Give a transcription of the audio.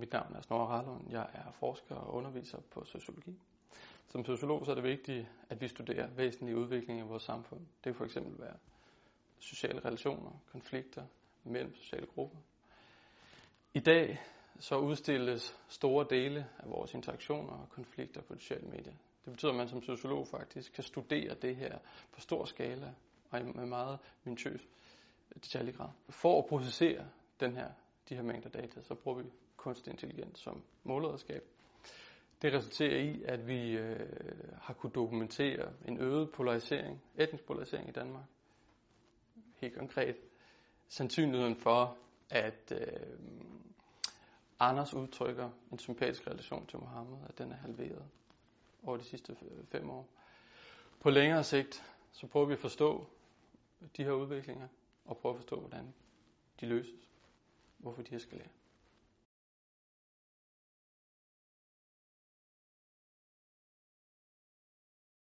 Mit navn er Snorre Harlund. Jeg er forsker og underviser på sociologi. Som sociolog så er det vigtigt, at vi studerer væsentlige udviklinger i vores samfund. Det kan for eksempel være sociale relationer, konflikter mellem sociale grupper. I dag så udstilles store dele af vores interaktioner og konflikter på sociale medier. Det betyder, at man som sociolog faktisk kan studere det her på stor skala og med meget minutiøs detaljegrad. For at processere den her, de her mængder data, så bruger vi kunstig intelligens som målredskab. Det resulterer i, at vi øh, har kunnet dokumentere en øget polarisering, etnisk polarisering i Danmark. Helt konkret sandsynligheden for, at øh, Anders udtrykker en sympatisk relation til Mohammed, at den er halveret over de sidste øh, fem år. På længere sigt, så prøver vi at forstå de her udviklinger, og prøve at forstå, hvordan de løses, hvorfor de her skal